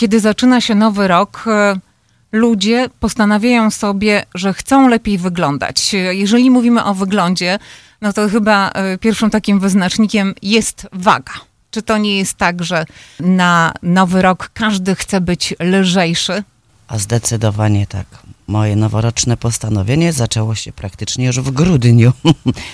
kiedy zaczyna się nowy rok, e, ludzie postanawiają sobie, że chcą lepiej wyglądać. Jeżeli mówimy o wyglądzie, no to chyba e, pierwszym takim wyznacznikiem jest waga. Czy to nie jest tak, że na nowy rok każdy chce być lżejszy? A zdecydowanie tak. Moje noworoczne postanowienie zaczęło się praktycznie już w grudniu,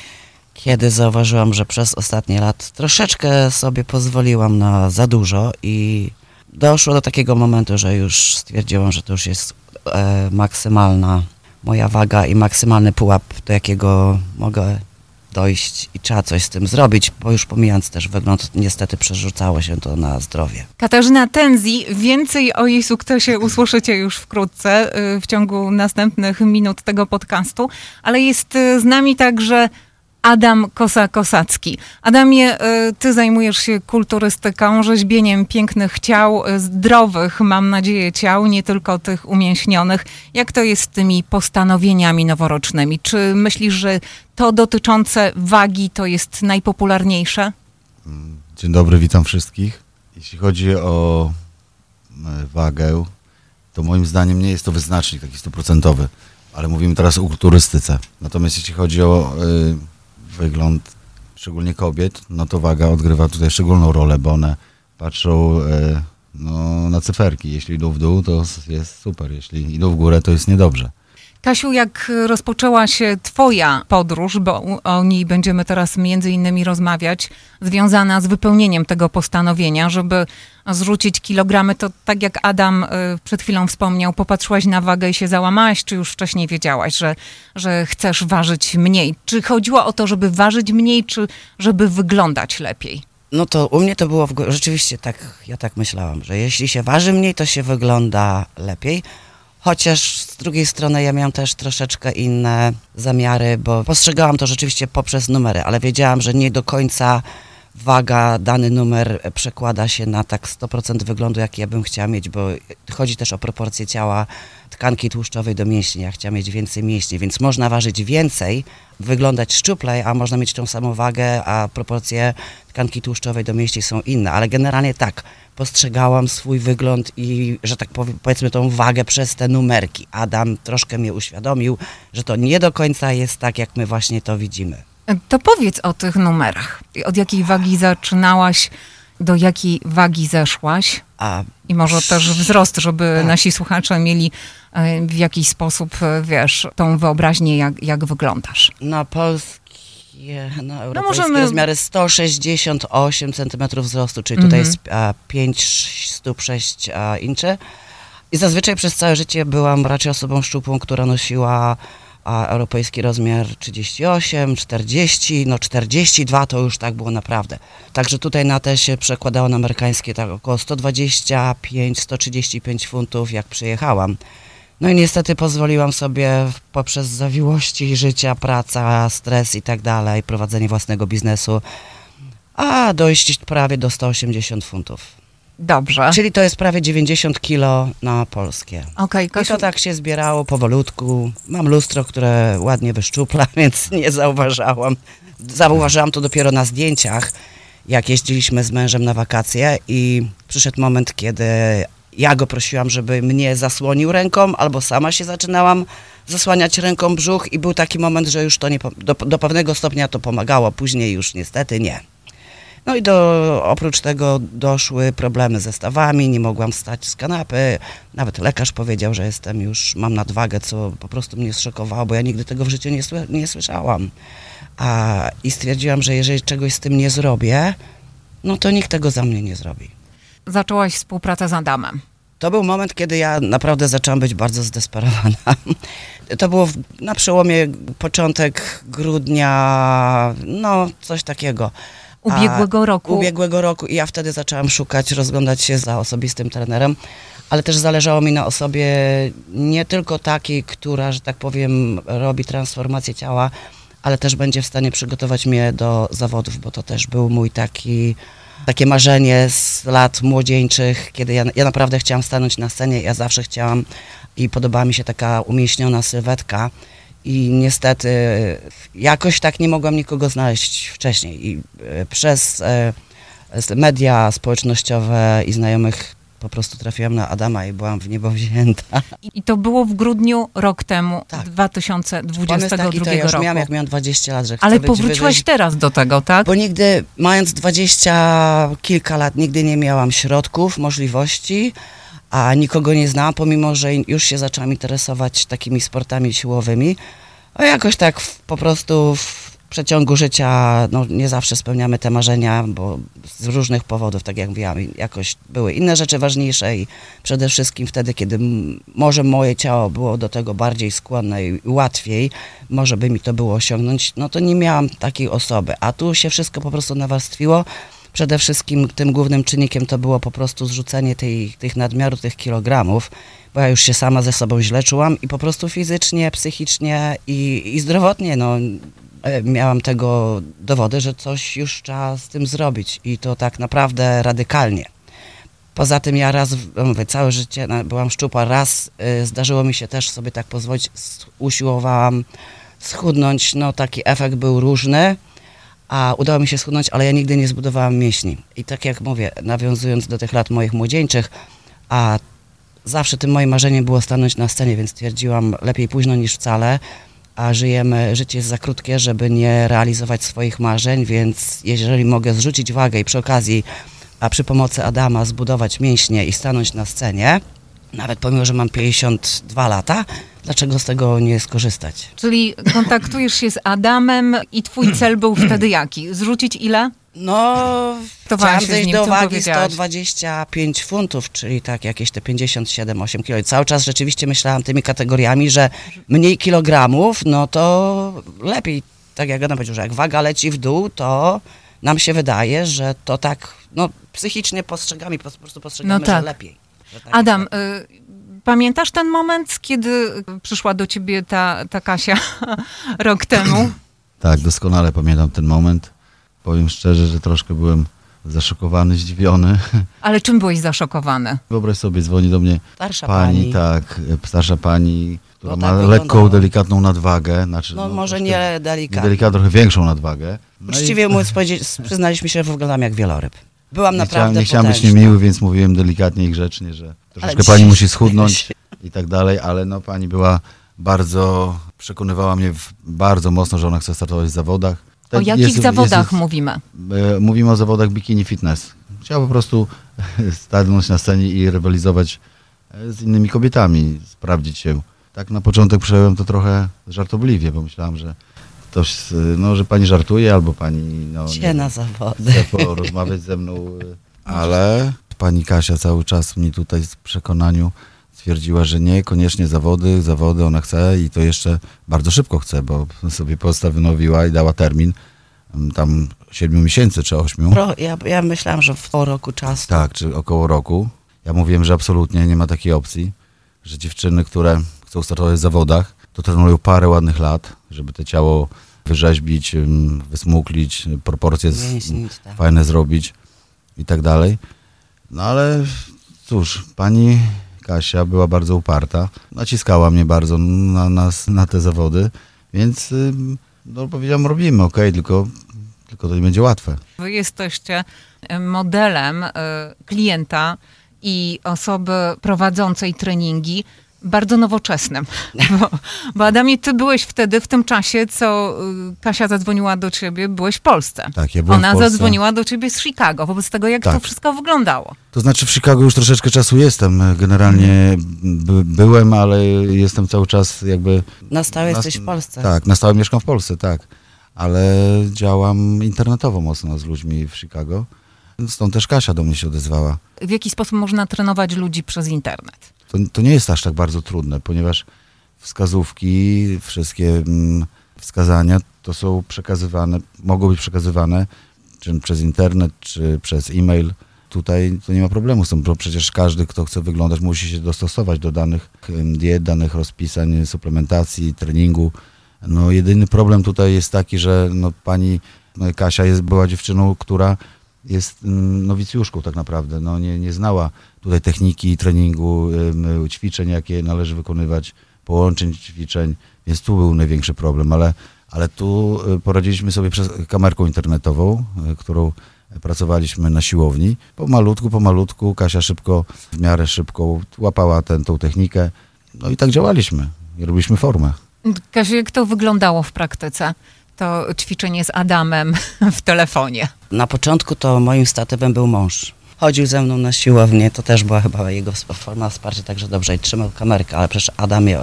kiedy zauważyłam, że przez ostatnie lat troszeczkę sobie pozwoliłam na za dużo i doszło do takiego momentu, że już stwierdziłam, że to już jest e, maksymalna moja waga i maksymalny pułap, do jakiego mogę dojść i trzeba coś z tym zrobić, bo już pomijając też wygląd, niestety przerzucało się to na zdrowie. Katarzyna Tenzi, więcej o jej sukcesie usłyszycie już wkrótce y, w ciągu następnych minut tego podcastu, ale jest y, z nami także Adam Kosa-Kosacki. Adamie, y, ty zajmujesz się kulturystyką, rzeźbieniem pięknych ciał, y, zdrowych, mam nadzieję, ciał, nie tylko tych umięśnionych. Jak to jest z tymi postanowieniami noworocznymi? Czy myślisz, że to dotyczące wagi to jest najpopularniejsze? Dzień dobry, witam wszystkich. Jeśli chodzi o e, wagę, to moim zdaniem nie jest to wyznacznik taki stuprocentowy, ale mówimy teraz o kulturystyce. Natomiast jeśli chodzi o wygląd szczególnie kobiet, no to waga odgrywa tutaj szczególną rolę, bo one patrzą y, no, na cyferki. Jeśli idą w dół, to jest super. Jeśli idą w górę, to jest niedobrze. Kasiu, jak rozpoczęła się Twoja podróż, bo o niej będziemy teraz między innymi rozmawiać, związana z wypełnieniem tego postanowienia, żeby zrzucić kilogramy, to tak jak Adam y, przed chwilą wspomniał, popatrzyłaś na wagę i się załamałaś, czy już wcześniej wiedziałaś, że, że chcesz ważyć mniej? Czy chodziło o to, żeby ważyć mniej, czy żeby wyglądać lepiej? No to u mnie to było w, rzeczywiście tak, ja tak myślałam, że jeśli się waży mniej, to się wygląda lepiej. Chociaż z drugiej strony ja miałam też troszeczkę inne zamiary, bo postrzegałam to rzeczywiście poprzez numery, ale wiedziałam, że nie do końca waga, dany numer przekłada się na tak 100% wyglądu, jaki ja bym chciała mieć, bo chodzi też o proporcje ciała tkanki tłuszczowej do mięśni. Ja chciałam mieć więcej mięśni, więc można ważyć więcej, wyglądać szczuplej, a można mieć tą samą wagę, a proporcje tkanki tłuszczowej do mięśni są inne. Ale generalnie tak, postrzegałam swój wygląd i, że tak powiem, powiedzmy tą wagę przez te numerki. Adam troszkę mnie uświadomił, że to nie do końca jest tak, jak my właśnie to widzimy. To powiedz o tych numerach. Od jakiej wagi zaczynałaś, do jakiej wagi zeszłaś? A I może też wzrost, żeby Tak. nasi słuchacze mieli e, w jakiś sposób, e, wiesz, tą wyobraźnię, jak, jak wyglądasz. na polskie, na europejskie możemy- rozmiary 168 cm wzrostu, czyli tutaj Mhm. jest a, 5 stóp 6 a, inczy. I zazwyczaj przez całe życie byłam raczej osobą szczupłą, która nosiła a, europejski rozmiar 38, 40, no 42 to już tak było naprawdę. Także tutaj na te się przekładało na amerykańskie tak około 125, 135 funtów jak przyjechałam. No i niestety pozwoliłam sobie poprzez zawiłości życia, praca, stres i tak dalej, prowadzenie własnego biznesu, a dojść prawie do 180 funtów. Dobrze. Czyli to jest prawie 90 kilo na polskie. I Kasiu, to tak się zbierało powolutku. Mam lustro, które ładnie wyszczupla, więc nie zauważałam. Zauważyłam to dopiero na zdjęciach, jak jeździliśmy z mężem na wakacje i przyszedł moment, kiedy ja go prosiłam, żeby mnie zasłonił ręką, albo sama się zaczynałam zasłaniać ręką brzuch i był taki moment, że już to nie, do, do pewnego stopnia to pomagało, później już niestety nie. No i do, oprócz tego doszły problemy ze stawami, nie mogłam wstać z kanapy. Nawet lekarz powiedział, że jestem już, mam nadwagę, co po prostu mnie zszokowało, bo ja nigdy tego w życiu nie, nie słyszałam. A, I stwierdziłam, że jeżeli czegoś z tym nie zrobię, no to nikt tego za mnie nie zrobi. zaczęłaś współpracę z Adamem. To był moment, kiedy ja naprawdę zaczęłam być bardzo zdesperowana. To było na przełomie początek grudnia, no coś takiego. A- Ubiegłego roku. ubiegłego roku. I ja wtedy zaczęłam szukać, rozglądać się za osobistym trenerem, ale też zależało mi na osobie nie tylko takiej, która, że tak powiem, robi transformację ciała, ale też będzie w stanie przygotować mnie do zawodów, bo to też był mój taki, takie marzenie z lat młodzieńczych, kiedy ja, ja naprawdę chciałam stanąć na scenie, ja zawsze chciałam i podobała mi się taka umieśniona sylwetka, i niestety jakoś tak nie mogłam nikogo znaleźć wcześniej. I e, przez e, media społecznościowe i znajomych po prostu trafiłam na Adama i byłam w niebo wzięta. I to było w grudniu rok temu, Tak. Pomysł 2022 taki to ja już roku. miałam, jak miałam 20 lat, że chcę Ale powróciłaś wyżej. teraz do tego, tak? Bo nigdy, mając 20 kilka lat, nigdy nie miałam środków, możliwości, a nikogo nie znałam, pomimo, że już się zaczęłam interesować takimi sportami siłowymi. A jakoś tak w, po prostu w przeciągu życia no, nie zawsze spełniamy te marzenia, bo z różnych powodów, tak jak mówiłam, jakoś były inne rzeczy ważniejsze i przede wszystkim wtedy, kiedy może moje ciało było do tego bardziej skłonne i łatwiej, może by mi to było osiągnąć, no to nie miałam takiej osoby. A tu się wszystko po prostu nawarstwiło. Przede wszystkim tym głównym czynnikiem to było po prostu zrzucenie tej, tych nadmiaru, tych kilogramów, bo ja już się sama ze sobą źle czułam i po prostu fizycznie, psychicznie i, i zdrowotnie, no e, miałam tego dowody, że coś już trzeba z tym zrobić i to tak naprawdę radykalnie. Poza tym ja raz, mówię, całe życie byłam szczupła, raz y, zdarzyło mi się też sobie tak pozwolić, usiłowałam schudnąć, no taki efekt był różny, a udało mi się schudnąć, ale ja nigdy nie zbudowałam mięśni. I tak jak mówię, nawiązując do tych lat moich młodzieńczych, a zawsze tym moim marzeniem było stanąć na scenie, więc stwierdziłam lepiej późno niż wcale, a żyjemy, życie jest za krótkie, żeby nie realizować swoich marzeń, więc jeżeli mogę zrzucić wagę i przy okazji, a przy pomocy Adama zbudować mięśnie i stanąć na scenie, nawet pomimo, że mam 52 lata, dlaczego z tego nie skorzystać? Czyli kontaktujesz się z Adamem i twój cel był wtedy jaki? Zrzucić ile? No, Startowałaś chciałam zejść do wagi powiedziałaś? 125 funtów, czyli tak jakieś te 57-8 kilo. I cały czas rzeczywiście myślałam tymi kategoriami, że mniej kilogramów, no to lepiej. Tak jak Adam powiedział, że jak waga leci w dół, to nam się wydaje, że to tak, no psychicznie postrzegamy, po prostu postrzegamy, No tak. że lepiej. Że tak Adam, jest. y, pamiętasz ten moment, kiedy przyszła do ciebie ta, ta Kasia rok temu? Tak, doskonale pamiętam ten moment. Powiem szczerze, że troszkę byłem zaszokowany, zdziwiony. Ale czym byłeś zaszokowany? Wyobraź sobie, dzwoni do mnie Starsza pani, pani, tak, starsza pani, która No ma tak lekką, delikatną nadwagę. Znaczy, no, może troszkę- nie delikatnie. delikatną, trochę większą nadwagę. No i Uczciwie mówiąc, powiedzieć, przyznaliśmy się, że wyglądam jak wieloryb. Byłam nie naprawdę chciałem, nie chciałem być potężna. niemiły, więc mówiłem delikatnie i grzecznie, że troszeczkę pani musi schudnąć i tak dalej, ale no pani była bardzo, przekonywała mnie w, bardzo mocno, że ona chce startować w zawodach. O Tak jakich jest- zawodach jest- mówimy? E, Mówimy o zawodach bikini fitness. Chciał po prostu stanąć na scenie i rywalizować e, z innymi kobietami, sprawdzić się. Tak na początek przejąłem to trochę żartobliwie, bo myślałem, że ktoś, no, że pani żartuje albo pani no, Cię na zawody. chce porozmawiać ze mną. e, Ale pani Kasia cały czas mi tutaj w przekonaniu stwierdziła, że nie, koniecznie zawody, zawody ona chce i to jeszcze bardzo szybko chce, bo sobie postanowiła i dała termin mm, tam 7 miesięcy czy 8. Pro, ja, ja myślałam, że w roku czasu. Tak, czy około roku. Ja mówiłem, że absolutnie nie ma takiej opcji, że dziewczyny, które chcą startować w zawodach, to trenują parę ładnych lat, żeby to ciało wyrzeźbić, ym, wysmuklić, proporcje z, Mięśnić, tak. fajne zrobić i tak dalej. No ale cóż, pani Kasia była bardzo uparta, naciskała mnie bardzo na, na, na te zawody, więc no, powiedziałem, robimy, okej, tylko, tylko to nie będzie łatwe. Wy jesteście modelem e, klienta i osoby prowadzącej treningi bardzo nowoczesnym. Bo, bo Adamie, ty byłeś wtedy, w tym czasie, co y, Kasia zadzwoniła do ciebie, byłeś w Polsce. Tak, ja byłem Ona w Polsce. zadzwoniła do ciebie z Chicago, wobec tego, jak to Tak. wszystko wyglądało. To znaczy w Chicago już troszeczkę czasu jestem. Generalnie by, byłem, ale jestem cały czas jakby... Na stałe na- jesteś w Polsce. Tak, na stałe mieszkam w Polsce, tak. Ale działam internetowo mocno z ludźmi w Chicago. Stąd też Kasia do mnie się odezwała. W jaki sposób można trenować ludzi przez internet? To, to nie jest aż tak bardzo trudne, ponieważ wskazówki, wszystkie mm, wskazania to są przekazywane, mogą być przekazywane czy przez internet, czy przez e-mail. Tutaj to nie ma problemu z tym, bo przecież każdy, kto chce wyglądać, musi się dostosować do danych diet, danych rozpisań, suplementacji, treningu. No jedyny problem tutaj jest taki, że no, pani no, Kasia jest, była dziewczyną, która jest mm, nowicjuszką tak naprawdę. No, nie, nie znała tutaj techniki treningu, ćwiczeń, jakie należy wykonywać, połączeń ćwiczeń, więc tu był największy problem, ale, ale tu y, poradziliśmy sobie przez kamerką internetową, y, którą pracowaliśmy na siłowni. Pomalutku, pomalutku, Kasia szybko, w miarę szybko łapała tę tą technikę. No i tak działaliśmy i robiliśmy formę. Kasiu, jak to wyglądało w praktyce? To ćwiczenie z Adamem w telefonie. Na początku to moim statywem był mąż. Chodził ze mną na siłownię, to też była chyba jego forma wsparcia, także dobrze i trzymał kamerkę, ale przecież Adam mnie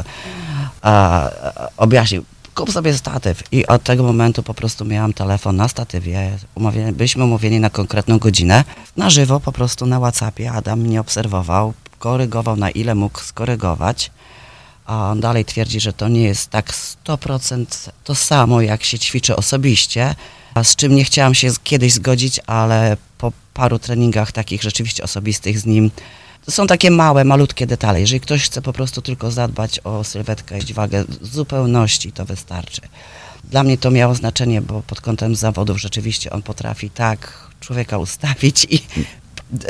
a, objaśnił, kup sobie statyw. I od tego momentu po prostu miałam telefon na statywie, byliśmy umówieni na konkretną godzinę, na żywo po prostu na Whatsappie, Adam mnie obserwował, korygował na ile mógł skorygować, a on dalej twierdzi, że to nie jest tak 100% to samo, jak się ćwiczy osobiście, z czym nie chciałam się kiedyś zgodzić, ale paru treningach takich rzeczywiście osobistych z nim, to są takie małe, malutkie detale. Jeżeli ktoś chce po prostu tylko zadbać o sylwetkę i wagę w zupełności, to wystarczy. Dla mnie to miało znaczenie, bo pod kątem zawodów rzeczywiście on potrafi tak człowieka ustawić i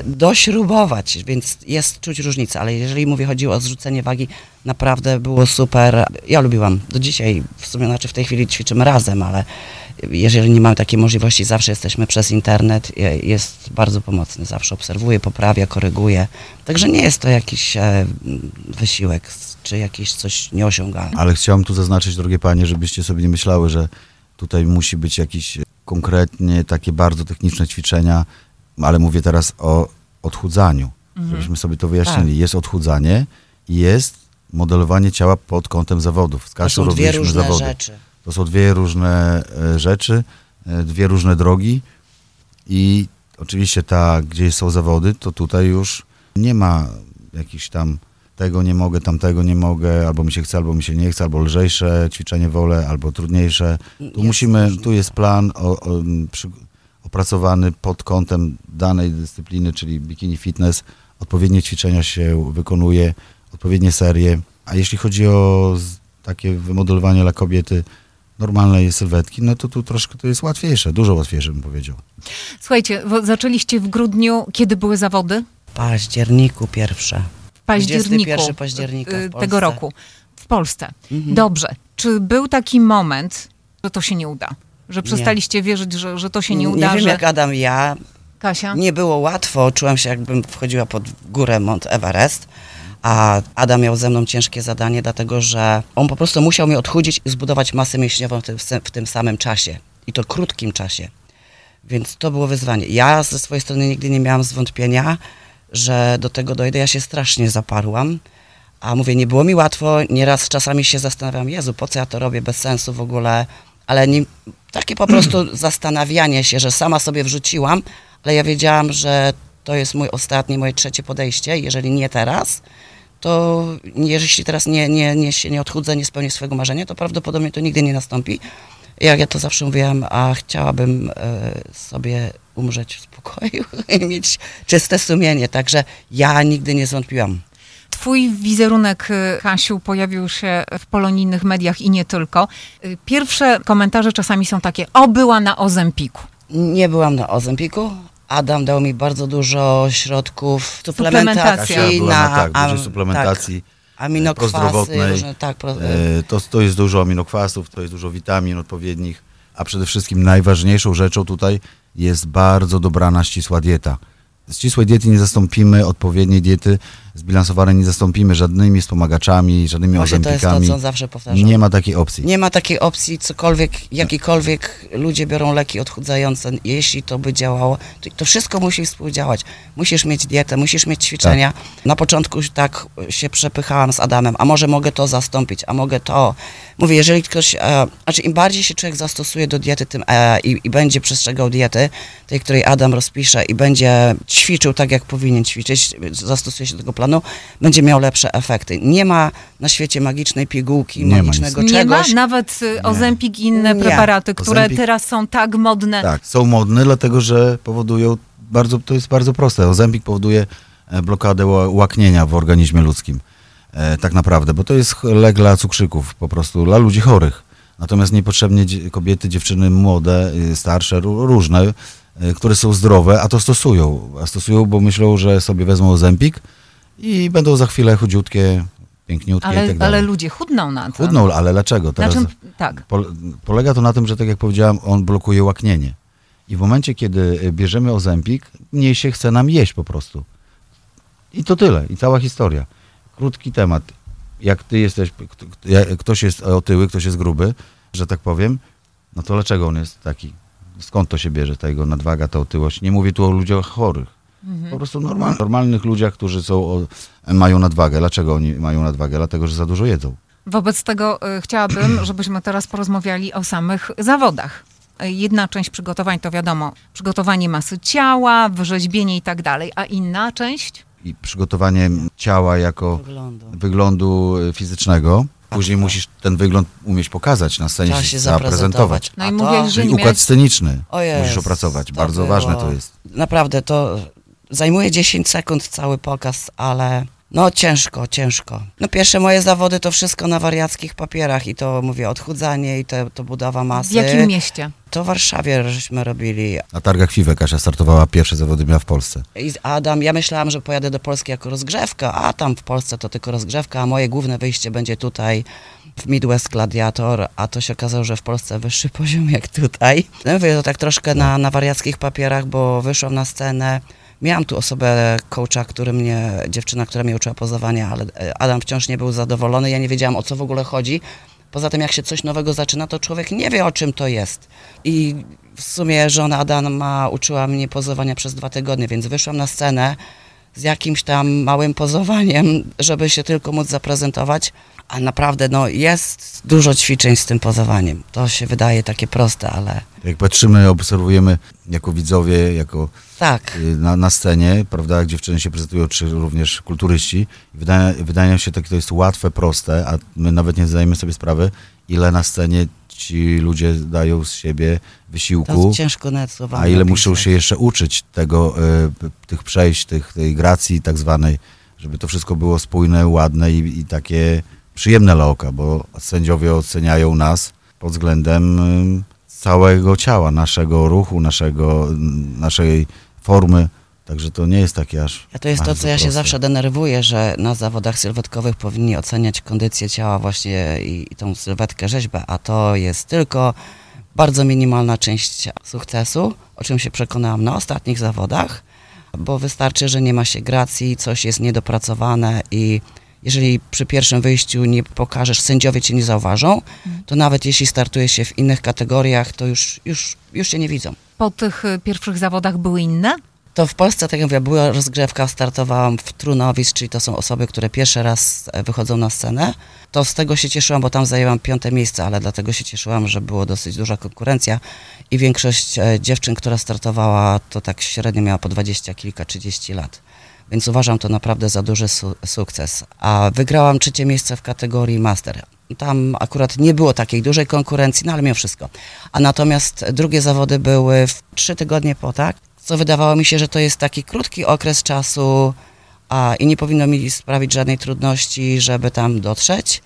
dośrubować, więc jest czuć różnicę, ale jeżeli mówię, chodziło o zrzucenie wagi, naprawdę było super. Ja lubiłam. Do dzisiaj, w sumie znaczy w tej chwili ćwiczymy razem, ale jeżeli nie mamy takiej możliwości, zawsze jesteśmy przez internet, je- jest bardzo pomocny, zawsze obserwuje, poprawia, koryguje. Także nie jest to jakiś e, wysiłek czy jakieś coś nieosiągalne. Ale chciałem tu zaznaczyć, drogie panie, żebyście sobie nie myślały, że tutaj musi być jakieś konkretnie takie bardzo techniczne ćwiczenia, ale mówię teraz o odchudzaniu, żebyśmy sobie to wyjaśnili. Tak. Jest odchudzanie i jest modelowanie ciała pod kątem zawodów. Z To Kasią są dwie robiliśmy różne zawody. rzeczy. To są dwie różne e, rzeczy, e, dwie różne drogi i oczywiście ta, gdzie są zawody, to tutaj już nie ma jakichś tam tego nie mogę, tamtego nie mogę, albo mi się chce, albo mi się nie chce, albo lżejsze ćwiczenie wolę, albo trudniejsze. Tu Jest musimy, tu jest plan o, o, przy, opracowany pod kątem danej dyscypliny, czyli bikini fitness. Odpowiednie ćwiczenia się wykonuje, odpowiednie serie. A jeśli chodzi o takie wymodelowanie dla kobiety normalnej sylwetki, no to tu troszkę to jest łatwiejsze, dużo łatwiejsze bym powiedział. Słuchajcie, zaczęliście w grudniu, kiedy były zawody? W październiku pierwsze. W październiku 21 października w y, tego roku w Polsce. Mhm. Dobrze. Czy był taki moment, że to się nie uda? Że przestaliście wierzyć, że, że to się nie uda, Nie wiem że... jak Adam, ja Kasia? Nie było łatwo, czułam się jakbym wchodziła pod górę Mount Everest, a Adam miał ze mną ciężkie zadanie, dlatego że on po prostu musiał mnie odchudzić i zbudować masę mięśniową w tym, w tym samym czasie. I to krótkim czasie. Więc to było wyzwanie. Ja ze swojej strony nigdy nie miałam zwątpienia, że do tego dojdę. Ja się strasznie zaparłam. A mówię, nie było mi łatwo, nieraz czasami się zastanawiam, Jezu, po co ja to robię, bez sensu w ogóle, ale nie, takie po prostu zastanawianie się, że sama sobie wrzuciłam, ale ja wiedziałam, że to jest mój ostatni, moje trzecie podejście, jeżeli nie teraz, to jeśli teraz nie, nie, nie się nie odchudzę, nie spełnię swojego marzenia, to prawdopodobnie to nigdy nie nastąpi. Jak ja to zawsze mówiłam, a chciałabym e, sobie umrzeć w spokoju i mieć czyste sumienie, także ja nigdy nie zwątpiłam. Twój wizerunek, Kasiu, pojawił się w polonijnych mediach i nie tylko. Y, Pierwsze komentarze czasami są takie, o, była na Ozempiku. Nie byłam na Ozempiku. Adam dał mi bardzo dużo środków suplementacji na, tak, am- suplementacji Tak, aminokwasy, różne, tak, pro, E, To, to jest dużo aminokwasów, to jest dużo witamin odpowiednich, a przede wszystkim najważniejszą rzeczą tutaj jest bardzo dobrana ścisła dieta. Ścisłej diety nie zastąpimy odpowiedniej diety, zbilansowanej nie zastąpimy żadnymi wspomagaczami, żadnymi Właśnie to jest to, ozempikami. co zawsze powtarzał. Nie ma takiej opcji. Nie ma takiej opcji, cokolwiek, jakikolwiek ludzie biorą leki odchudzające, jeśli to by działało, to, wszystko musi współdziałać. Musisz mieć dietę, musisz mieć ćwiczenia. Na początku tak się przepychałam z Adamem, a może mogę to zastąpić, a mogę to. Mówię, jeżeli ktoś, e, znaczy im bardziej się człowiek zastosuje do diety tym, e, i, i będzie przestrzegał diety, tej, której Adam rozpisze i będzie ćwiczył tak, jak powinien ćwiczyć, zastosuje się do tego planu, będzie miał lepsze efekty. Nie ma na świecie magicznej pigułki, Nie ma magicznego Nie czegoś. ma nawet y, Nie. Ozempik i inne Nie. preparaty, które Ozempik- teraz są tak modne. Tak, są modne, dlatego że powodują, bardzo, to jest bardzo proste. Ozempik powoduje e, blokadę ła- łaknienia w organizmie ludzkim. E, tak naprawdę, bo to jest lek dla cukrzyków, po prostu dla ludzi chorych. Natomiast niepotrzebnie dzie- kobiety, dziewczyny młode, y, starsze, ró- różne, y, które są zdrowe, a to stosują. A stosują, bo myślą, że sobie wezmą Ozempik i będą za chwilę chudziutkie, piękniutkie i Ale, tak dalej. ale ludzie chudną na tym. Chudną, ale dlaczego? Na Teraz czym, tak. pol- polega to na tym, że tak jak powiedziałem, on blokuje łaknienie. I w momencie, kiedy y, bierzemy ozempik, mniej się chce nam jeść po prostu. I to tyle. I cała historia. Krótki temat. Jak ty jesteś, ktoś jest otyły, ktoś jest gruby, że tak powiem, no to dlaczego on jest taki? Skąd to się bierze, ta jego nadwaga, ta otyłość? Nie mówię tu o ludziach chorych. Po prostu normal, normalnych ludziach, którzy są, o, mają nadwagę. Dlaczego oni mają nadwagę? Dlatego, że za dużo jedzą. Wobec tego y, chciałabym, żebyśmy teraz porozmawiali o samych zawodach. Y, Jedna część przygotowań to wiadomo, przygotowanie masy ciała, wyrzeźbienie i tak dalej, a inna część? I przygotowanie ciała jako Wyglądu. wyglądu y, fizycznego. Później musisz ten wygląd umieć pokazać na scenie, Trzeba się zaprezentować. zaprezentować. No i A to- mówiłeś, że Czyli nie układ miałeś... sceniczny O musisz jest, opracować. to Bardzo było- ważne to jest. Naprawdę, to zajmuje 10 sekund cały pokaz, ale no ciężko, ciężko. No pierwsze moje zawody to wszystko na wariackich papierach i to mówię odchudzanie i to, to budowa masy. W jakim mieście? To w Warszawie żeśmy robili. Na targach FIWE Kasia startowała pierwsze zawody miała w Polsce. I Adam, ja myślałam, że pojadę do Polski jako rozgrzewka, a tam w Polsce to tylko rozgrzewka, a moje główne wyjście będzie tutaj w Midwest Gladiator, a to się okazało, że w Polsce wyższy poziom jak tutaj. No mówię to tak troszkę na, na wariackich papierach, bo wyszłam na scenę. Miałam tu osobę, coacha, który mnie, dziewczyna, która mnie uczyła pozowania, ale e, Adam wciąż nie był zadowolony. Ja nie wiedziałam, o co w ogóle chodzi. Poza tym, jak się coś nowego zaczyna, to człowiek nie wie, o czym to jest. I w sumie żona Adama uczyła mnie pozowania przez dwa tygodnie, więc wyszłam na scenę z jakimś tam małym pozowaniem, żeby się tylko móc zaprezentować. A naprawdę, no, jest dużo ćwiczeń z tym pozowaniem. To się wydaje takie proste, ale Jak patrzymy, obserwujemy jako widzowie, jako tak. y, na, na scenie, prawda, jak dziewczyny się prezentują, czy również kulturyści, wydaje, wydaje się, takie to jest łatwe, proste, a my nawet nie zdajemy sobie sprawy, ile na scenie ci ludzie dają z siebie To wysiłku, jest ciężko nawet słowami a ile muszą się jeszcze uczyć tego, p- tych przejść, tych, tej gracji tak zwanej, żeby to wszystko było spójne, ładne i, i takie przyjemne dla oka, bo sędziowie oceniają nas pod względem y, całego ciała, naszego ruchu, naszego, naszej formy, także to nie jest takie aż A to jest to, co ja się proste. zawsze denerwuję, że na zawodach sylwetkowych powinni oceniać kondycję ciała właśnie i, i tą sylwetkę, rzeźbę, a to jest tylko bardzo minimalna część sukcesu, o czym się przekonałam na ostatnich zawodach, bo wystarczy, że nie ma się gracji, coś jest niedopracowane i jeżeli przy pierwszym wyjściu nie pokażesz, sędziowie cię nie zauważą, to nawet jeśli startuje się w innych kategoriach, to już, już, już cię nie widzą. Po tych y, pierwszych zawodach były inne? To w Polsce, tak jak mówię, była rozgrzewka, startowałam w Trunowic, czyli to są osoby, które pierwszy raz e, wychodzą na scenę. To z tego się cieszyłam, bo tam zajęłam piąte miejsce, ale dlatego się cieszyłam, że było dosyć duża konkurencja i większość e, dziewczyn, która startowała, to tak średnio miała po dwadzieścia kilka, trzydzieści lat. Więc uważam to naprawdę za duży su- sukces. A wygrałam trzecie miejsce w kategorii Master. Tam akurat nie było takiej dużej konkurencji, no ale mimo wszystko. A natomiast drugie zawody były w trzy tygodnie po, tak? Co wydawało mi się, że to jest taki krótki okres czasu a, i nie powinno mi sprawić żadnej trudności, żeby tam dotrzeć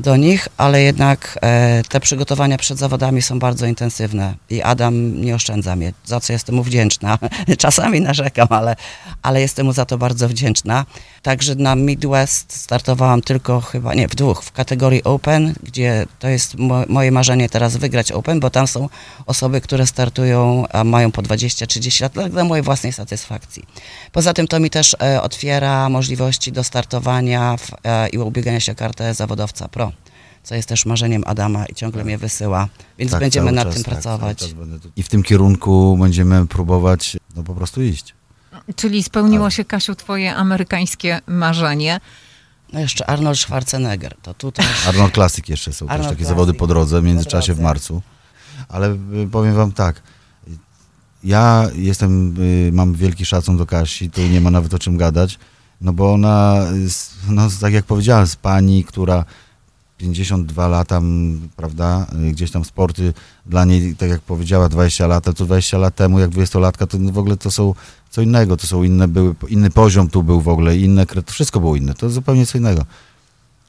do nich, ale jednak e, te przygotowania przed zawodami są bardzo intensywne i Adam nie oszczędza mnie, za co jestem mu wdzięczna. Czasami narzekam, ale, ale jestem mu za to bardzo wdzięczna. Także na Midwest startowałam tylko chyba, nie, w dwóch, w kategorii Open, gdzie to jest mo moje marzenie teraz wygrać Open, bo tam są osoby, które startują, a mają po 20-30 lat, dla mojej własnej satysfakcji. Poza tym to mi też e, otwiera możliwości do startowania w, e, i ubiegania się o kartę zawodowca pro, co jest też marzeniem Adama i ciągle mnie wysyła, więc Tak, będziemy nad czas, tym tak, pracować. I w tym kierunku będziemy próbować no po prostu iść. Czyli spełniło się, Kasiu, twoje amerykańskie marzenie. No jeszcze Arnold Schwarzenegger, to tutaj Arnold Classic jeszcze są też takie Classic. zawody po drodze, w międzyczasie w marcu. Ale y, powiem wam tak, ja jestem, y, mam wielki szacun do Kasi, tu nie ma nawet o czym gadać, no bo ona, jest, no tak jak powiedziałem, z pani, która 52 lata, prawda, y, gdzieś tam sporty dla niej, tak jak powiedziała, 20 lat, to 20 lat temu, jak 20-latka, to w ogóle to są co innego, to są inne, były, inny poziom tu był w ogóle, inne, wszystko było inne, to zupełnie co innego.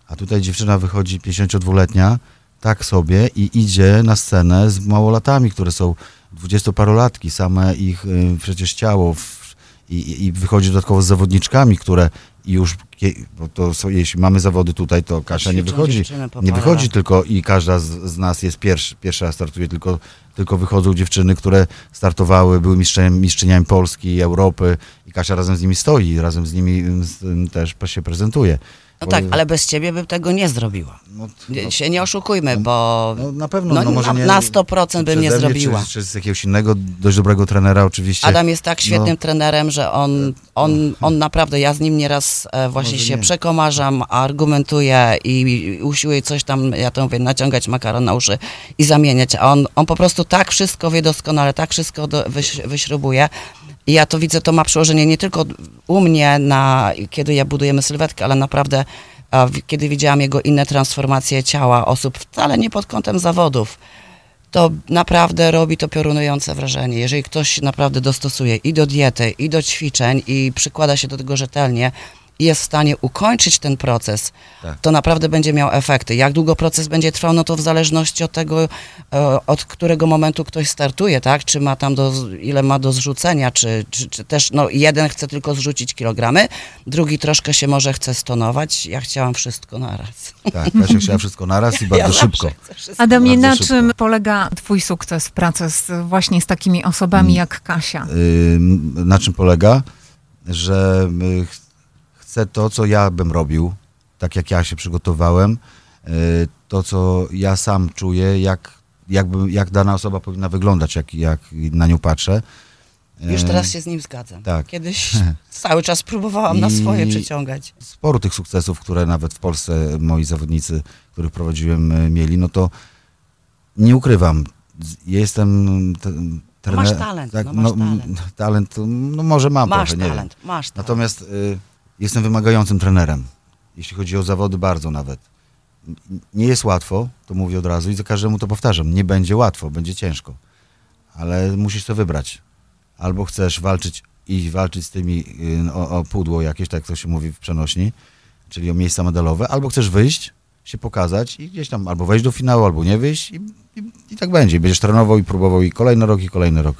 A tutaj dziewczyna wychodzi 52-letnia, tak sobie i idzie na scenę z małolatami, które są dwudziestoparolatki, same ich y, przecież ciało w, i, i wychodzi dodatkowo z zawodniczkami, które i już, bo to są, jeśli mamy zawody tutaj, to Kasia nie wychodzi, nie wychodzi tylko i każda z, z nas jest pierwszy, pierwsza startuje, tylko, tylko wychodzą dziewczyny, które startowały, były mistrzem, mistrzyniami Polski, Europy i Kasia razem z nimi stoi, razem z nimi mm, z, też się prezentuje. No Bo- tak, ale bez ciebie bym tego nie zrobiła. no, Nie, się nie oszukujmy, bo no, na pewno, no, no, może na, nie, na 100% bym nie zrobiła. Czy, czy z jakiegoś innego, dość dobrego trenera oczywiście. Adam jest tak świetnym No. trenerem, że on, on, on naprawdę, ja z nim nieraz e, właśnie Może się nie. przekomarzam, argumentuję i, usiłuję coś tam, ja to mówię, naciągać makaron na uszy i zamieniać, a on, on po prostu tak wszystko wie doskonale, tak wszystko do, wyś, wyśrubuje. I ja to widzę, to ma przełożenie nie tylko u mnie, na, kiedy ja budujemy sylwetkę, ale naprawdę kiedy widziałam jego inne transformacje ciała osób, wcale nie pod kątem zawodów, to naprawdę robi to piorunujące wrażenie. Jeżeli ktoś naprawdę dostosuje i do diety, i do ćwiczeń, i przykłada się do tego rzetelnie, i jest w stanie ukończyć ten proces, Tak. to naprawdę będzie miał efekty. Jak długo proces będzie trwał, no to w zależności od tego, e, od którego momentu ktoś startuje, tak? Czy ma tam do, ile ma do zrzucenia, czy, czy, czy też, no jeden chce tylko zrzucić kilogramy, drugi troszkę się może chce stonować. Ja chciałam wszystko naraz. Tak, Kasia chciała wszystko naraz i bardzo ja szybko. Adamie, na szybko. czym polega twój sukces w pracy z, właśnie z takimi osobami Mm. jak Kasia? Ym, na czym polega, że chcę to, co ja bym robił, tak jak ja się przygotowałem, y, to, co ja sam czuję, jak, jakby, jak dana osoba powinna wyglądać, jak, jak na nią patrzę. Już Y, teraz się z nim zgadzam. tak. Kiedyś cały czas próbowałam na swoje przyciągać. Sporo tych sukcesów, które nawet w Polsce moi zawodnicy, których prowadziłem, y, mieli, no to nie ukrywam, jestem trener- masz talent, tak, no masz talent. talent, no może mam Masz trochę, nie wiem. talent, masz talent. Natomiast y, jestem wymagającym trenerem, jeśli chodzi o zawody, bardzo nawet. Nie jest łatwo, to mówię od razu i za każdemu to powtarzam. Nie będzie łatwo, będzie ciężko, ale musisz to wybrać. Albo chcesz walczyć i walczyć z tymi y, o, o pudło jakieś, tak to się mówi w przenośni, czyli o miejsca medalowe, albo chcesz wyjść, się pokazać i gdzieś tam albo wejść do finału, albo nie wyjść i, i, i tak będzie. Będziesz trenował i próbował i kolejny rok, i kolejny rok.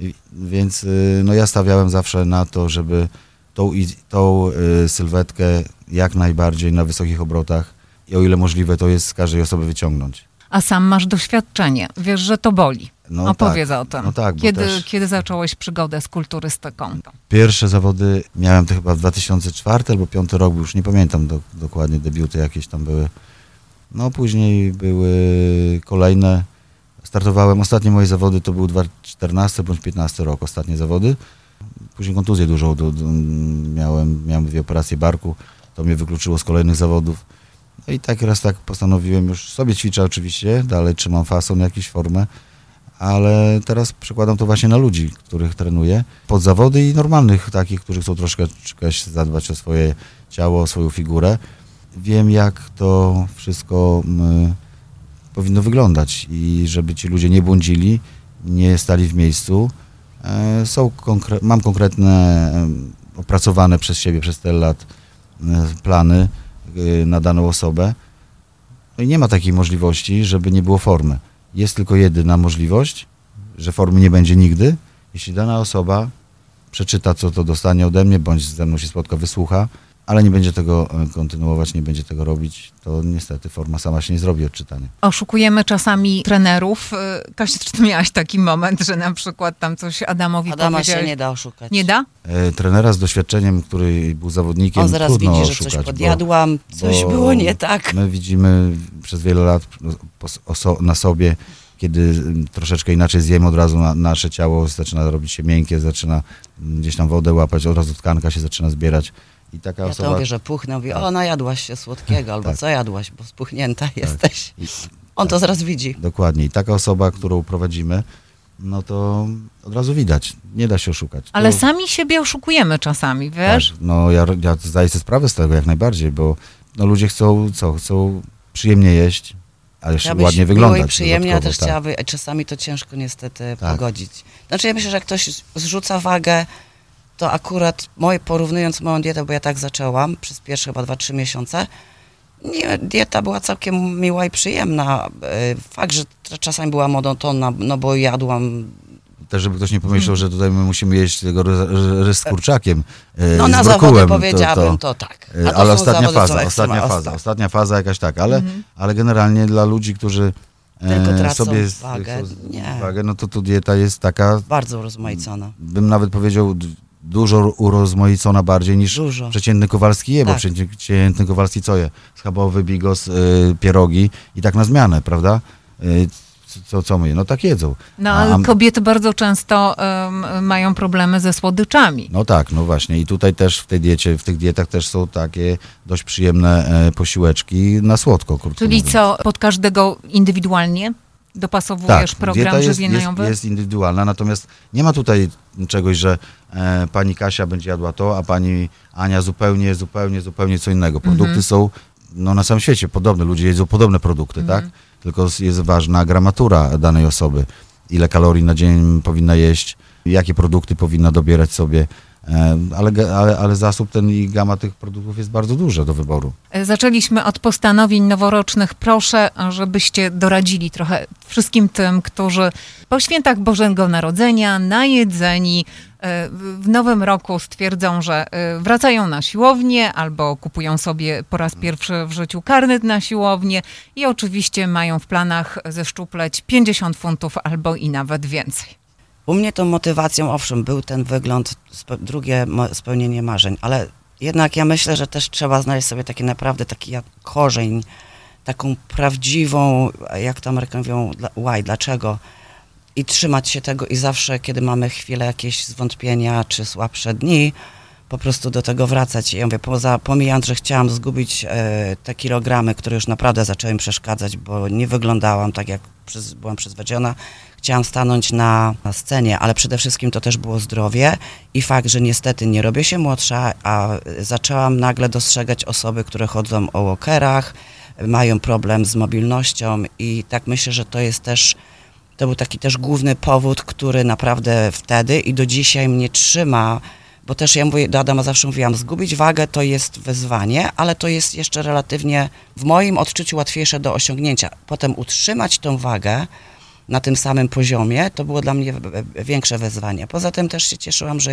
I, więc y, no ja stawiałem zawsze na to, żeby tą, tą y, sylwetkę jak najbardziej na wysokich obrotach i o ile możliwe to jest z każdej osoby wyciągnąć. A sam masz doświadczenie. Wiesz, że to boli. No Opowiedz tak, o tym. no tak, kiedy, też- kiedy zacząłeś przygodę z kulturystyką? Pierwsze zawody miałem to chyba w 2004 albo 2005 rok, już nie pamiętam do, dokładnie, debiuty jakieś tam były. No później były kolejne. Startowałem, ostatnie moje zawody to był 2014 bądź 15 rok, ostatnie zawody. Później kontuzję dużą do, do, miałem, miałem dwie operacje barku, to mnie wykluczyło z kolejnych zawodów. No i tak raz tak postanowiłem, już sobie ćwiczę oczywiście, dalej trzymam fason, jakąś formę, ale teraz przekładam to właśnie na ludzi, których trenuję, pod zawody i normalnych takich, którzy chcą troszkę zadbać o swoje ciało, o swoją figurę. Wiem, jak to wszystko mm, powinno wyglądać i żeby ci ludzie nie błądzili, nie stali w miejscu. E, Są konkre- mam konkretne, opracowane przez siebie przez tyle lat e, plany e, na daną osobę. No i nie ma takiej możliwości, żeby nie było formy. Jest tylko jedyna możliwość, że formy nie będzie nigdy, jeśli dana osoba przeczyta, co to dostanie ode mnie, bądź ze mną się spotka, wysłucha, ale nie będzie tego e, kontynuować, nie będzie tego robić, to niestety forma sama się nie zrobi od czytania. Oszukujemy czasami trenerów. Y, Kasia, czy ty miałaś taki moment, że na przykład tam coś Adamowi Adama się nie da oszukać. Nie da? E, trenera z doświadczeniem, który był zawodnikiem, On zaraz trudno widzi, że oszukać, coś bo- podjadłam, coś bo było nie tak. My widzimy przez wiele lat na sobie, kiedy troszeczkę inaczej zjemy, od razu na, nasze ciało zaczyna robić się miękkie, zaczyna gdzieś tam wodę łapać, od razu tkanka się zaczyna zbierać. I taka Ja osoba... to mówię, że puchnę, mówię, o najadłaś się słodkiego, albo Tak. co jadłaś, bo spuchnięta jesteś. I, On to zaraz widzi. dokładnie. I taka osoba, którą prowadzimy, no to od razu widać. Nie da się oszukać. Ale to, sami siebie oszukujemy czasami, wiesz? Tak, no ja, ja zdaję sobie sprawę z tego jak najbardziej, bo no, ludzie chcą co? Chcą przyjemnie jeść, ale jeszcze ładnie wyglądać. i przyjemnie, a dodatkowo, też tak. chciałaby, czasami to ciężko niestety Tak. pogodzić. Znaczy ja myślę, że jak ktoś zrzuca wagę, to akurat moje, porównując moją dietę, bo ja tak zaczęłam przez pierwsze chyba 2-3 miesiące, nie, dieta była całkiem miła i przyjemna. E, Fakt, że czasami była monotonna, no bo jadłam też żeby ktoś nie pomyślał, że tutaj my musimy jeść tego rys z kurczakiem. e, No na z zawody brokułem, powiedziałabym to, tak. E, to ale ostatnia zawody, faza, ostatnia faza, ostatnia faza jakaś tak, ale, Mhm. ale generalnie dla ludzi, którzy Tylko sobie wagę, wagę, no to tu dieta jest taka, Bardzo urozmaicona. bym nawet powiedział, dużo urozmaicona bardziej niż Dużo. przeciętny Kowalski je, bo Tak. przeciętny Kowalski co je? Schabowy, bigos, y, pierogi i tak na zmianę, prawda? Y, co, co my? No tak jedzą. No ale a- kobiety bardzo często mają problemy ze słodyczami. No tak, no właśnie. I tutaj też w tej diecie, w tych dietach też są takie dość przyjemne e, posiłeczki na słodko, krótko Czyli mówiąc. co, pod każdego indywidualnie dopasowujesz Tak, program dieta jest, jest, żywieniowy? jest indywidualna, natomiast nie ma tutaj czegoś, że e, pani Kasia będzie jadła to, a pani Ania zupełnie, zupełnie, zupełnie co innego. Produkty Mhm. są no, na całym świecie podobne, ludzie jedzą podobne produkty, Mhm. tak? Tylko jest ważna gramatura danej osoby, ile kalorii na dzień powinna jeść, jakie produkty powinna dobierać sobie, ale, ale, ale zasób ten i gama tych produktów jest bardzo duża do wyboru. E, Zaczęliśmy od postanowień noworocznych. Proszę, żebyście doradzili trochę wszystkim tym, którzy po świętach Bożego Narodzenia, najedzeni, e, w nowym roku stwierdzą, że e, wracają na siłownię albo kupują sobie po raz pierwszy w życiu karnet na siłownię i oczywiście mają w planach zeszczupleć 50 funtów albo i nawet więcej. U mnie tą motywacją, owszem, był ten wygląd, drugie spełnienie marzeń, ale jednak ja myślę, że też trzeba znaleźć sobie taki naprawdę taki korzeń, taką prawdziwą, jak to Amerykanie mówią, why, dlaczego i trzymać się tego i zawsze, kiedy mamy chwilę jakieś zwątpienia czy słabsze dni, po prostu do tego wracać. I ja mówię, poza, pomijając, że chciałam zgubić e, te kilogramy, które już naprawdę zaczęły mi przeszkadzać, bo nie wyglądałam tak, jak byłam przyzwyczajona, chciałam stanąć na, na scenie, ale przede wszystkim to też było zdrowie i fakt, że niestety nie robię się młodsza, a zaczęłam nagle dostrzegać osoby, które chodzą o walkerach, mają problem z mobilnością i tak myślę, że to jest też, to był taki też główny powód, który naprawdę wtedy i do dzisiaj mnie trzyma, bo też ja mówię, do Adama zawsze mówiłam, zgubić wagę to jest wyzwanie, ale to jest jeszcze relatywnie w moim odczuciu łatwiejsze do osiągnięcia. Potem utrzymać tą wagę, na tym samym poziomie, to było dla mnie większe wyzwanie. Poza tym też się cieszyłam, że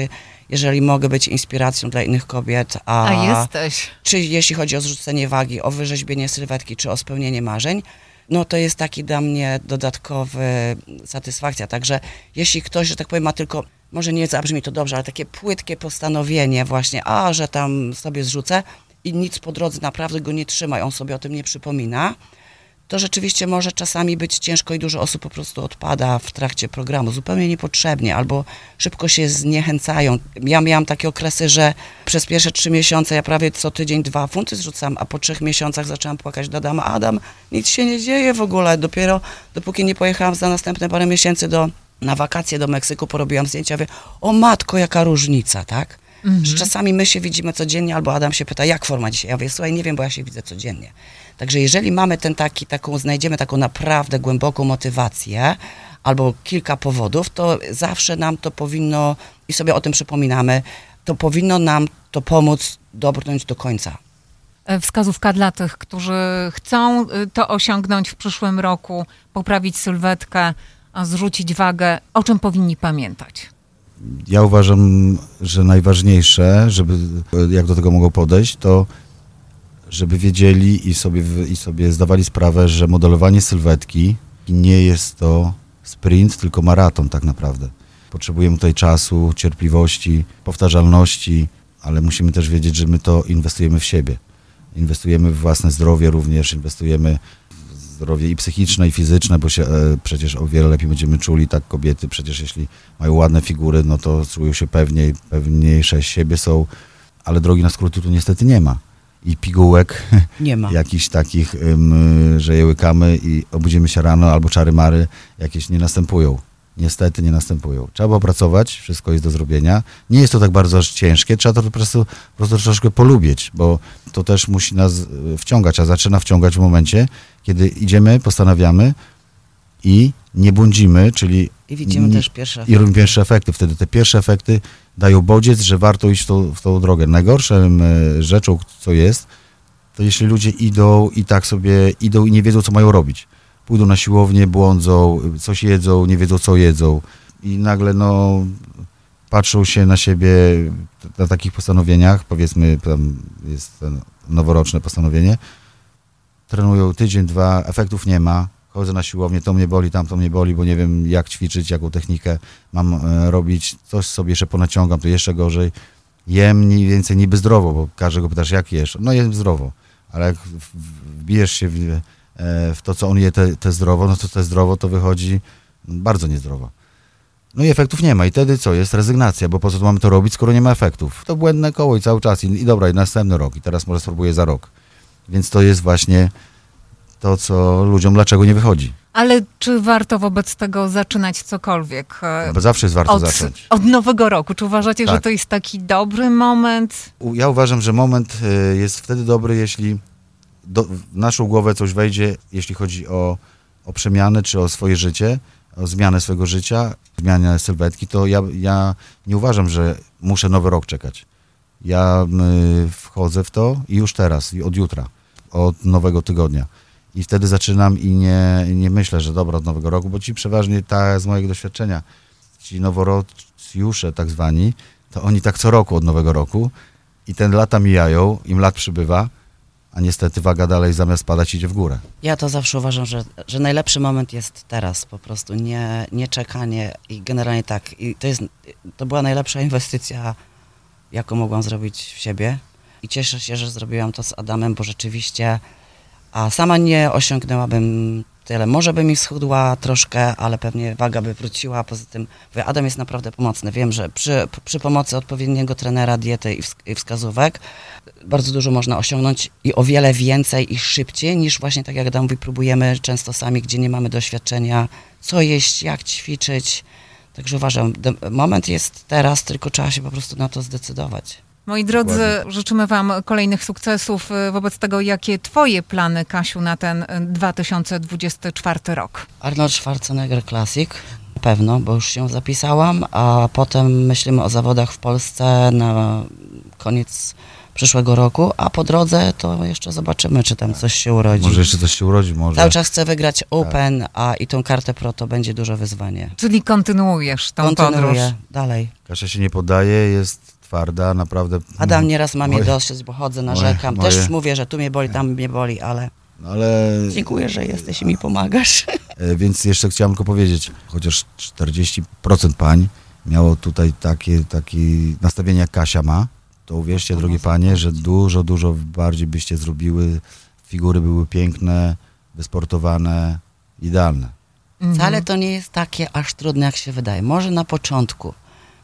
jeżeli mogę być inspiracją dla innych kobiet, a, A jesteś. czy jeśli chodzi o zrzucenie wagi, o wyrzeźbienie sylwetki, czy o spełnienie marzeń, no to jest taki dla mnie dodatkowy satysfakcja. Także jeśli ktoś, że tak powiem, ma tylko, może nie zabrzmi to dobrze, ale takie płytkie postanowienie właśnie, a, że tam sobie zrzucę i nic po drodze naprawdę go nie trzyma on sobie o tym nie przypomina, to rzeczywiście może czasami być ciężko i dużo osób po prostu odpada w trakcie programu, zupełnie niepotrzebnie, albo szybko się zniechęcają. Ja miałam takie okresy, że przez pierwsze trzy miesiące ja prawie co tydzień dwa funty zrzucam, a po trzech miesiącach zaczęłam płakać do Adama. Adam, nic się nie dzieje w ogóle. Dopiero dopóki nie pojechałam za następne parę miesięcy do, na wakacje do Meksyku, porobiłam zdjęcia, mówię, o matko, jaka różnica, tak? Że czasami my się widzimy codziennie, albo Adam się pyta, jak forma dzisiaj? Ja mówię, słuchaj, nie wiem, bo ja się widzę codziennie. Także jeżeli mamy ten taki, taką, znajdziemy taką naprawdę głęboką motywację, albo kilka powodów, to zawsze nam to powinno, i sobie o tym przypominamy, to powinno nam to pomóc dobrnąć do końca. E, Wskazówka dla tych, którzy chcą y, to osiągnąć w przyszłym roku, poprawić sylwetkę, zrzucić wagę, o czym powinni pamiętać? Ja uważam, że najważniejsze, żeby jak do tego mogą podejść, to żeby wiedzieli i sobie, i sobie zdawali sprawę, że modelowanie sylwetki nie jest to sprint, tylko maraton tak naprawdę. Potrzebujemy tutaj czasu, cierpliwości, powtarzalności, ale musimy też wiedzieć, że my to inwestujemy w siebie. Inwestujemy w własne zdrowie również, inwestujemy w zdrowie i psychiczne, i fizyczne, bo się e, przecież o wiele lepiej będziemy czuli, tak kobiety przecież jeśli mają ładne figury, no to czują się pewniej, pewniejsze siebie są, ale drogi na skróty tu niestety nie ma. I pigułek Nie ma. jakichś takich, że je łykamy i obudzimy się rano, albo czary mary jakieś nie następują. Niestety nie następują. Trzeba opracować, wszystko jest do zrobienia. Nie jest to tak bardzo ciężkie, trzeba to po prostu, po prostu troszkę polubić, bo to też musi nas y, wciągać, a zaczyna wciągać w momencie, kiedy idziemy, postanawiamy i nie błądzimy, czyli I widzimy też pierwsze i robimy pierwsze efekty. Wtedy te pierwsze efekty dają bodziec, że warto iść w tą, w tą drogę. Najgorszą e, rzeczą, co jest, to jeśli ludzie idą i tak sobie idą i nie wiedzą, co mają robić. Pójdą na siłownię, błądzą, coś jedzą, nie wiedzą, co jedzą. i nagle no, patrzą się na siebie na takich postanowieniach, powiedzmy tam jest noworoczne postanowienie, trenują tydzień, dwa, efektów nie ma, chodzę na siłownię, to mnie boli, tamto mnie boli, bo nie wiem jak ćwiczyć, jaką technikę mam e, robić, coś sobie jeszcze ponaciągam, to jeszcze gorzej. Jem mniej więcej niby zdrowo, bo każdego pytasz jak jesz, no jem zdrowo, ale jak wbijesz się w, e, w to, co on je te, te zdrowo, no to te zdrowo to wychodzi bardzo niezdrowo. No i efektów nie ma i wtedy co? Jest rezygnacja, bo po co tu mamy to robić, skoro nie ma efektów? To błędne koło i cały czas. I, i dobra, i następny rok. I teraz może spróbuję za rok. Więc to jest właśnie to, co ludziom dlaczego nie wychodzi. Ale czy warto wobec tego zaczynać cokolwiek? e, zawsze jest warto Od, zacząć. od nowego roku. Czy uważacie, że Tak. to jest taki dobry moment? Ja uważam, że moment y, jest wtedy dobry, jeśli do, w naszą głowę coś wejdzie, jeśli chodzi o, o przemianę czy o swoje życie, o zmianę swojego życia, zmianę sylwetki, to ja, ja nie uważam, że muszę nowy rok czekać. Ja y, wchodzę w to i już teraz, i od jutra, od nowego tygodnia. I wtedy zaczynam i nie, nie myślę, że dobra, od nowego roku, bo ci przeważnie ta z mojego doświadczenia, ci noworoczjusze tak zwani, to oni tak co roku od nowego roku i te lata mijają, im lat przybywa, a niestety waga dalej zamiast spadać idzie w górę. Ja to zawsze uważam, że, że najlepszy moment jest teraz, po prostu nie, nie czekanie i generalnie tak. I to, jest, to była najlepsza inwestycja, jaką mogłam zrobić w siebie. I cieszę się, że zrobiłam to z Adamem, bo rzeczywiście, a sama nie osiągnęłabym tyle. Może by mi schudła troszkę, ale pewnie waga by wróciła. Poza tym, mówię, Adam jest naprawdę pomocny. Wiem, że przy, przy pomocy odpowiedniego trenera, diety i wsk- i wskazówek bardzo dużo można osiągnąć i o wiele więcej i szybciej niż właśnie tak jak Adam mówi, próbujemy często sami, gdzie nie mamy doświadczenia, co jeść, jak ćwiczyć. Także uważam, moment jest teraz, tylko trzeba się po prostu na to zdecydować. Moi drodzy, Dokładnie. życzymy Wam kolejnych sukcesów e, wobec tego, jakie Twoje plany, Kasiu, na ten e, 2024 rok. Arnold Schwarzenegger Classic, na pewno, bo już się zapisałam, a potem myślimy o zawodach w Polsce na koniec przyszłego roku, a po drodze to jeszcze zobaczymy, czy tam coś się urodzi. Może jeszcze coś się urodzi, może. Cały czas chcę wygrać Open, a i tą kartę Pro to będzie duże wyzwanie. Czyli kontynuujesz tą podróż. Kontynuuję dalej. Kasia się nie poddaje, jest twarda, naprawdę. Adam nieraz ma mnie Moje- dosyć, bo chodzę, moje- narzekam. moje- Też mówię, że tu mnie boli, tam mnie boli, ale No ale dziękuję, że jesteś i mi pomagasz. E, Więc jeszcze chciałem tylko powiedzieć, chociaż 40% pań miało tutaj takie, takie nastawienie jak Kasia ma, to uwierzcie, drogie panie, że dużo, dużo bardziej byście zrobiły, figury były piękne, wysportowane, idealne. Mhm. Wcale to nie jest takie aż trudne, jak się wydaje. Może na początku,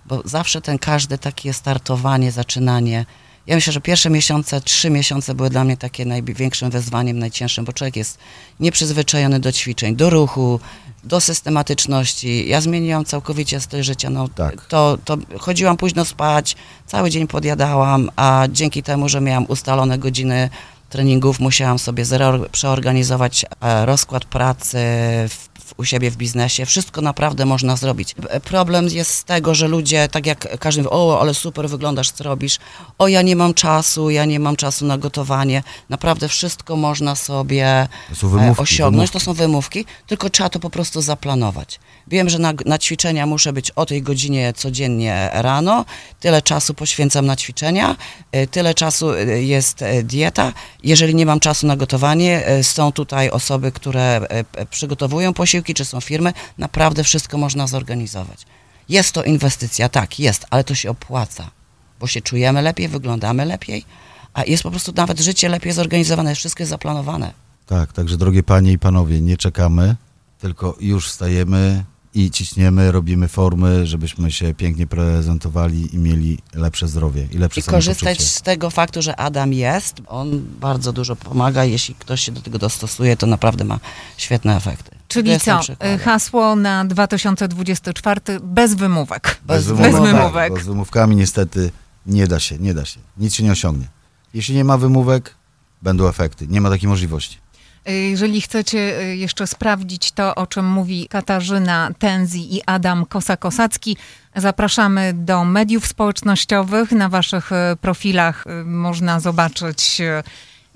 bo zawsze ten każde takie startowanie, zaczynanie. Ja myślę, że pierwsze miesiące, trzy miesiące były dla mnie takie największym wyzwaniem, najcięższym, bo człowiek jest nieprzyzwyczajony do ćwiczeń, do ruchu, do systematyczności. Ja zmieniłam całkowicie styl życia. No, Tak. to, to chodziłam późno spać, cały dzień podjadałam, a dzięki temu, że miałam ustalone godziny treningów, musiałam sobie przeorganizować e, rozkład pracy w, u siebie w biznesie. Wszystko naprawdę można zrobić. E, Problem jest z tego, że ludzie, tak jak każdy mówi, o, ale super wyglądasz, co robisz? O, ja nie mam czasu, ja nie mam czasu na gotowanie. Naprawdę wszystko można sobie To są e, wymówki. osiągnąć. wymówki. To są wymówki, tylko trzeba to po prostu zaplanować. Wiem, że na, na ćwiczenia muszę być o tej godzinie codziennie rano, tyle czasu poświęcam na ćwiczenia, e, tyle czasu jest dieta. Jeżeli nie mam czasu na gotowanie, są tutaj osoby, które przygotowują posiłki, czy są firmy, naprawdę wszystko można zorganizować. Jest to inwestycja, tak, jest, ale to się opłaca, bo się czujemy lepiej, wyglądamy lepiej, a jest po prostu nawet życie lepiej zorganizowane, wszystko jest zaplanowane. Tak, także drogie panie i panowie, nie czekamy, tylko już wstajemy i ciśniemy, robimy formy, żebyśmy się pięknie prezentowali i mieli lepsze zdrowie i lepsze I korzystać z tego faktu, że Adam jest. On bardzo dużo pomaga. Jeśli ktoś się do tego dostosuje, to naprawdę ma świetne efekty. Czyli co? E, Hasło na 2024 bez wymówek. Bez Bez wymówek. wymówek. Bo z wymówkami niestety nie da się, nie da się. Nic się nie osiągnie. Jeśli nie ma wymówek, będą efekty. Nie ma takiej możliwości. Jeżeli chcecie e, jeszcze sprawdzić to, o czym mówi Katarzyna Tenzi i Adam Kosa-Kosacki, zapraszamy do mediów społecznościowych. Na waszych e, profilach e, można zobaczyć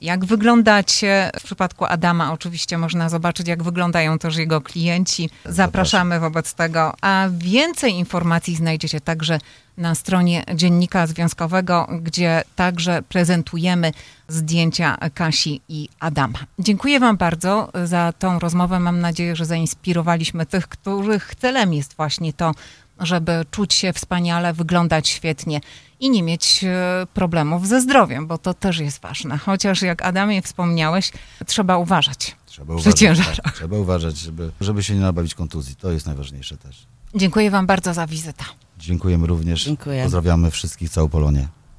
jak wyglądacie. W przypadku Adama oczywiście można zobaczyć, jak wyglądają też jego klienci. Zapraszamy wobec tego. A więcej informacji znajdziecie także na stronie Dziennika Związkowego, gdzie także prezentujemy zdjęcia Kasi i Adama. Dziękuję Wam bardzo za tą rozmowę. Mam nadzieję, że zainspirowaliśmy tych, których celem jest właśnie to, żeby czuć się wspaniale, wyglądać świetnie i nie mieć e, problemów ze zdrowiem, bo to też jest ważne. Chociaż jak Adamie wspomniałeś, trzeba uważać. Trzeba Przy uważać, ciężarach. tak, trzeba uważać żeby, żeby się nie nabawić kontuzji. To jest najważniejsze też. Dziękuję Wam bardzo za wizytę. Dziękujemy również. Dziękuję. Pozdrawiamy wszystkich, całą Polonię.